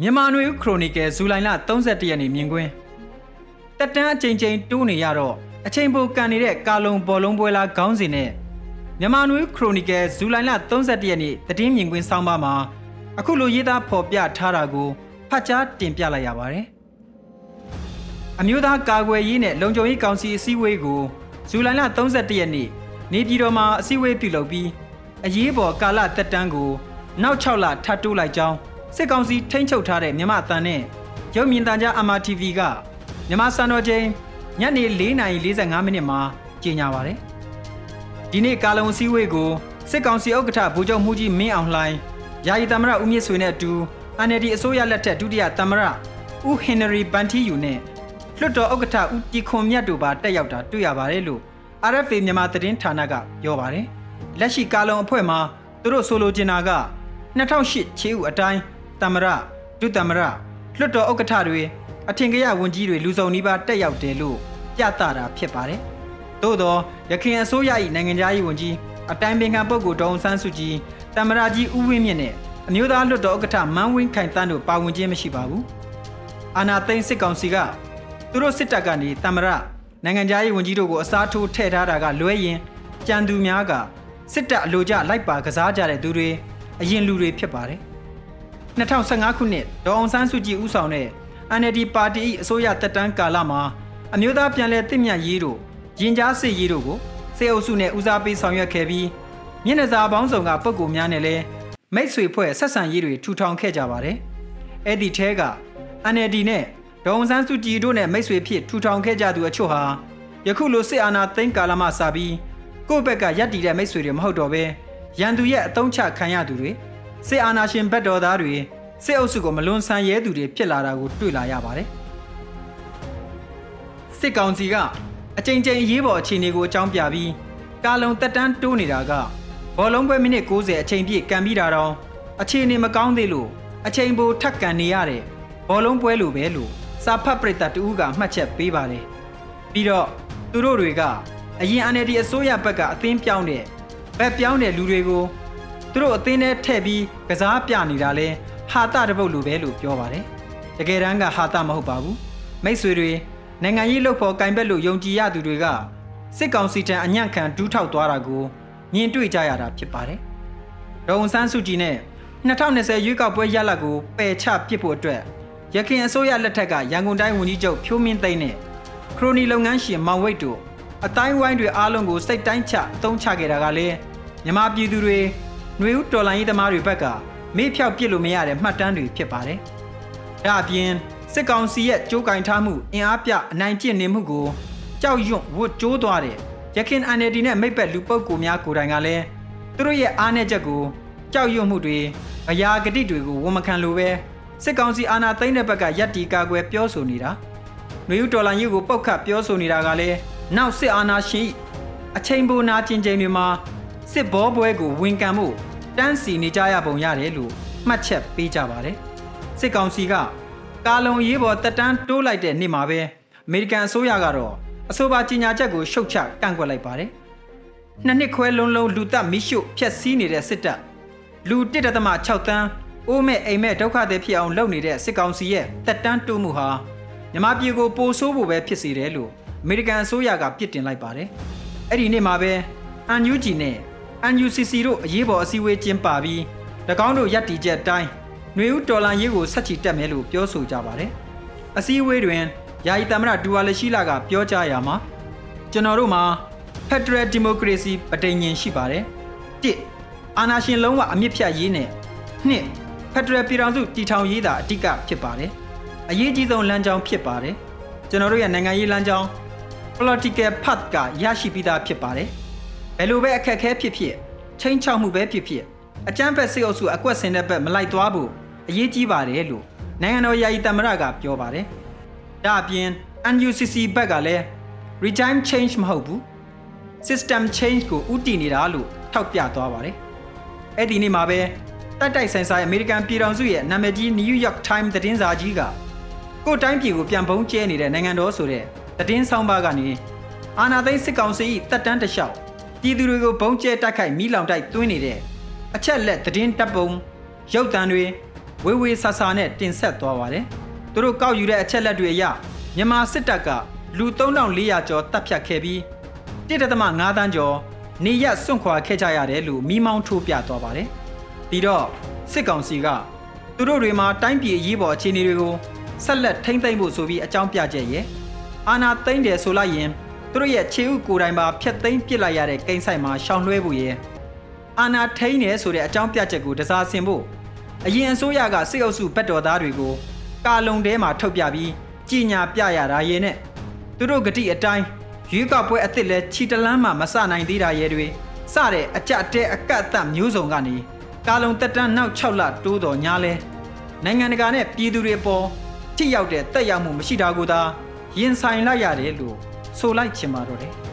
မြန်မာနွေဦးခရိုနီကယ်ဇူလိုင်လ31ရက်နေ့မြင်ကွင်းတက်တန်းအချိန်ချင်းတိုးနေရတော့အချိန်ပိုကန်နေတဲ့ကာလုံဘောလုံးပွဲလားခေါင်းစဉ်နဲ့မြန်မာနွေဦးခရိုနီကယ်ဇူလိုင်လ31ရက်နေ့တည်င်းမြင်ကွင်းဆောင်းပါးမှာအခုလိုရေးသားဖော်ပြထားတာကိုဖတ်ကြားတင်ပြလိုက်ရပါတယ်အမျိုးသားကာကွယ်ရေးနဲ့လုံခြုံရေးကောင်စီအစည်းအဝေးကိုဇူလိုင်လ31ရက်နေ့နေပြည်တော်မှာအစည်းအဝေးပြုလုပ်ပြီးအရေးပေါ်ကာလတက်တန်းကိုနောက်6လထပ်တိုးလိုက်ကြောင်း စစ်ကောင်စီထိန်းချုပ်ထားတဲ့မြန်မာအသံနဲ့ရုပ်မြင်သံကြား MRTV ကမြန်မာစံတော်ချိန်ညနေ4:45မိနစ်မှာကြေညာပါတယ်။ဒီနေ့ကာလုံစည်းဝေးကိုစစ်ကောင်စီဥက္ကဋ္ဌဗိုလ်ချုပ်မှုကြီးမင်းအောင်လှိုင်ယာယီသမ္မတဦးမြင့်ဆွေနဲ့အတူ NLD အစိုးရလက်ထက်ဒုတိယသမ္မတဦးဟင်နရီပန်တီယူနဲ့လွှတ်တော်ဥက္ကဋ္ဌဦးတီခွန်မြတ်တို့ပါတက်ရောက်တာတွေ့ရပါတယ်လို့ RFA မြန်မာသတင်းဌာနကပြောပါတယ်။လက်ရှိကာလုံအဖွဲ့မှာသူတို့ဆိုလိုချင်တာက2008ချေဥအတိုင်း သမ္မရဒုသမ္မရလွှတ်တော်ဥက္ကဋ္ဌတွေအထင်ကရဝန်ကြီးတွေလူစုံနီးပါးတက်ရောက်တယ်လို့ပြသတာဖြစ်ပါတယ်။သို့သောရခိုင်အစိုးရ၏နိုင်ငံသားရေးဝန်ကြီးအတိုင်းပင်ခံပုဂ္ဂိုလ်ဒေါအောင်ဆန်းစုကြည်သမ္မတကြီးဦးဝင်းမြင့်နဲ့အမျိုးသားလွှတ်တော်ဥက္ကဋ္ဌမန်းဝင်းခိုင်တန်းတို့ပါဝင်ခြင်းမရှိပါဘူး။အာနာသိန်းစစ်ကောင်စီကသူတို့စစ်တပ်ကနေသမ္မရနိုင်ငံသားရေးဝန်ကြီးတို့ကိုအစားထိုးထည့်ထားတာကလွဲရင်ကြံသူများကစစ်တပ်အလိုကျလိုက်ပါကစားကြတဲ့သူတွေအရင်လူတွေဖြစ်ပါတယ်။ 2015ခုနှစ်ဒေါအောင်ဆန်းစုကြည်ဦးဆောင်တဲ့ NLD ပါတီ၏အစိုးရတက်တန်းကာလမှာအမျိုးသားပြန်လည်တည်မြတ်ရေးတို့ရင်ကြားစစ်ရေးတို့ကိုစေအုပ်စုနဲ့ဦးစားပေးဆောင်ရွက်ခဲ့ပြီးမျက်နှာစာပေါင်းစုံကပုံကူများနဲ့လည်းမိတ်ဆွေဖွဲ့ဆက်ဆံရေးတွေထူထောင်ခဲ့ကြပါတယ်။အဲ့ဒီထဲက NLD နဲ့ဒေါအောင်ဆန်းစုကြည်တို့နဲ့မိတ်ဆွေဖြစ်ထူထောင်ခဲ့ကြသူအချို့ဟာယခုလိုစစ်အာဏာသိမ်းကာလမှစပြီးကိုယ့်ဘက်ကရပ်တည်တဲ့မိတ်ဆွေတွေမဟုတ်တော့ဘဲရန်သူရဲ့အတုံးချခံရသူတွေ စစ်အာဏာရှင်ဘက်တော်သားတွေစစ်အုပ်စုကိုမလွန်ဆန်ရဲသူတွေဖြစ်လာတာကိုတွေ့လာရပါတယ်စစ်ကောင်စီကအကြိမ်ကြိမ်အရေးပေါ်အခြေအနေကိုအကြောင်းပြပြီးကာလုံတက်တန်းတိုးနေတာကဘောလုံးပွဲမိနစ်60အချိန်ပြည့်ကန်ပြီးတာတော့အခြေအနေမကောင်းသေးလို့အချိန်ပိုထပ်ကန်နေရတဲ့ဘောလုံးပွဲလိုပဲလို့စာဖတ်ပရိသတ်တူကမှတ်ချက်ပေးပါတယ်ပြီးတော့သူတို့တွေကအရင် NLD အစိုးရဘက်ကအသင်းပြောင်းတဲ့ဘက်ပြောင်းတဲ့လူတွေကို သူတို့အသင်းထဲထည့်ပြီးကစားပြနေတာလဲဟာတာတပုတ်လိုပဲလို့ပြောပါတယ်တကယ်တမ်းကဟာတာမဟုတ်ပါဘူးမိတ်ဆွေတွေနိုင်ငံရေးလှုပ်ဖော်ကင်ဘက်လို့ယုံကြည်ရသူတွေကစစ်ကောင်စီထံအညံ့ခံဒူးထောက်သွားတာကိုမြင်တွေ့ကြရတာဖြစ်ပါတယ်ဒေါန်ဆန်းစုကြည်နဲ့2020ရွေးကောက်ပွဲရလဒ်ကိုပယ်ချပစ်ဖို့အတွက်ရခိုင်အစိုးရလက်ထက်ကရန်ကုန်တိုင်းဝန်ကြီးချုပ်ဖြိုးမင်းသိန်းနဲ့ခရိုနီလုပ်ငန်းရှင်မောင်ဝိတ်တို့အတိုင်းဝိုင်းတွေအားလုံးကိုစိတ်တိုင်းချအသုံးချခဲ့တာကလည်းမြန်မာပြည်သူတွေ ຫນွေဦးတော်လိုင်းရေးသမားတွေဘက်ကမေ့ဖြောက်ပစ်လို့မရတဲ့မှတ်တမ်းတွေဖြစ်ပါတယ်။ဒါအပြင်စစ်ကောင်စီရဲ့ကြိုးကင်ထားမှုအင်အားပြအနိုင်ကျင့်နေမှုကိုကြောက်ရွံ့ဝတ်ကြိုးသွားတဲ့ရခင် NLD နဲ့မိတ်ဘက်လူပုတ်ကိုများကိုယ်တိုင်ကလည်းသူတို့ရဲ့အားနည်းချက်ကိုကြောက်ရွံ့မှုတွေအရာဂတိတွေကိုဝန်မခံလိုပဲစစ်ကောင်စီအာဏာသိမ်းတဲ့ဘက်ကရက်တီကာကွယ်ပြောဆိုနေတာ။မျိုးဒေါ်လာကြီးကိုပုတ်ခတ်ပြောဆိုနေတာကလည်းနောက်စစ်အာဏာရှင်အချိန်ပိုနာကျင်ချိန်တွေမှာ စစ်ဘောပွဲကိုဝန်ခံမှုတန်းစီနေကြရပုံရတယ်လို့မှတ်ချက်ပေးကြပါတယ်စစ်ကောင်စီကကာလုံရေးပေါ်တက်တန်းတိုးလိုက်တဲ့နေ့မှာပဲအမေရိကန်အစိုးရကတော့အဆိုပါကြီးညာချက်ကိုရှုတ်ချကန့်ကွက်လိုက်ပါတယ်နှစ်နှစ်ခွဲလုံးလုံးလူတက်မိရှုဖျက်ဆီးနေတဲ့စစ်တပ်လူ1.6တန်းအိုးမဲ့အိမ်မဲ့ဒုက္ခသည်ဖြစ်အောင်လုပ်နေတဲ့စစ်ကောင်စီရဲ့တက်တန်းတိုးမှုဟာမြမပြည်ကိုပိုဆိုးဖို့ပဲဖြစ်စေတယ်လို့အမေရိကန်အစိုးရကပြစ်တင်လိုက်ပါတယ်အဲ့ဒီနေ့မှာပဲအန်ယူဂျီနဲ့ NUCC တို့အရေးပေါ်အစည်းအဝေးကျင်းပပြီး၎င်းတို့ရပ်တည်ချက်အတိုင်းຫນွေဦးဒေါ်လာရေးကိုဆက်ချီတက်မယ်လို့ပြောဆိုကြပါတယ်။အစည်းအဝေးတွင်ယာယီသမ္မတဒူဝါလရှိလာကပြောကြားရမှာကျွန်တော်တို့မှာ Federal Democracy ပဋိညာဉ်ရှိပါတယ်။၁အာဏာရှင်လုံးဝအမြင့်ဖြတ်ရေးနဲ့နှစ် Federal ပြည်ထောင်စုတည်ထောင်ရေးတာအဓိကဖြစ်ပါတယ်။အရေးကြီးဆုံးလမ်းကြောင်းဖြစ်ပါတယ်။ကျွန်တော်တို့ရဲ့နိုင်ငံရေးလမ်းကြောင်း political path ကရရှိပြီးသားဖြစ်ပါတယ်။ ဘယ်လိုပဲအခက်ခဲဖြစ်ဖြစ်ချင်းချောက်မှုပဲဖြစ်ဖြစ်အကြမ်းဖက်စစ်အုပ်စုအကွက်ဆင်တဲ့ဘက်မလိုက်သွားဖို့အရေးကြီးပါတယ်လို့နိုင်ငံတော်ယာယီသမ္မတကပြောပါတယ်။ဒါအပြင် NUCC ဘက်ကလည်း regime change မဟုတ်ဘူး system change ကိုဥတည်နေတာလို့ထောက်ပြသွားပါတယ်။အဲ့ဒီနေ့မှာပဲတိုက်တိုက်ဆိုင်ဆိုင်အမေရိကန်ပြည်ထောင်စုရဲ့နာမည်ကြီး New York Times သတင်းစာကြီးကကိုယ်တိုင်းပြည်ကိုပြန်ပုံးကျဲနေတဲ့နိုင်ငံတော်ဆိုတဲ့သတင်းဆောင်ပါကနေအာနာသိန်းစစ်ကောင်စီ၏တပ်တန်းတလျှောက် ပြည်သူတွေကိုဘုံကျဲတိုက်ခိုက်မိလောင်တိုက်သွင်းနေတဲ့အချက်လက်သတင်းတပ်ပုံရုပ်သံတွေဝဝေဝေဆာဆာနဲ့တင်ဆက်သွားပါတယ်သူတို့ကောက်ယူတဲ့အချက်လက်တွေအရမြန်မာစစ်တပ်ကလူ3400ကျော်တပ်ဖြတ်ခဲ့ပြီး1.5တန်းကျော်နေရက်စွန့်ခွာခဲ့ကြရတယ်လို့မိမောင်းထိုးပြသွားပါတယ်ပြီးတော့စစ်ကောင်စီကသူတို့တွေမှာတိုင်းပြည်အရေးပေါ်အခြေအနေတွေကိုဆက်လက်ထိမ့်သိမ့်ဖို့ဆိုပြီးအကြောင်းပြချက်ရဲ့အာနာသိမ့်တယ်ဆိုလိုက်ရင် သူတို့ရဲ့ခြေဥကိုယ်တိုင်ပါဖျက်သိမ်းပစ်လိုက်ရတဲ့ကိန်းဆိုင်မှာရှောင်လွှဲဖို့ရဲ့အာနာထိန်းတယ်ဆိုတဲ့အကြောင်းပြချက်ကိုတစားဆင်ဖို့အရင်အစိုးရကစစ်အုပ်စုဘက်တော်သားတွေကိုကာလုံထဲမှာထုတ်ပြပြီးကြီးညာပြရတာရဲ့နဲ့သူတို့ဂတိအတိုင်းရွေးကောက်ပွဲအစ်စ်လဲခြီတလန်းမှမစနိုင်သေးတာရဲ့တွေစတဲ့အကြအတဲအကတ်အသတ်မျိုးစုံကနေကာလုံတက်တန်းနောက်6လတိုးတော်ညာလဲနိုင်ငံတကာနဲ့ပြည်သူတွေအပေါ်ထိရောက်တဲ့တက်ရောက်မှုမရှိတာကိုသာရင်ဆိုင်လိုက်ရတယ်လို့ ဆိုလိုက်ချင်ပါတော့တယ်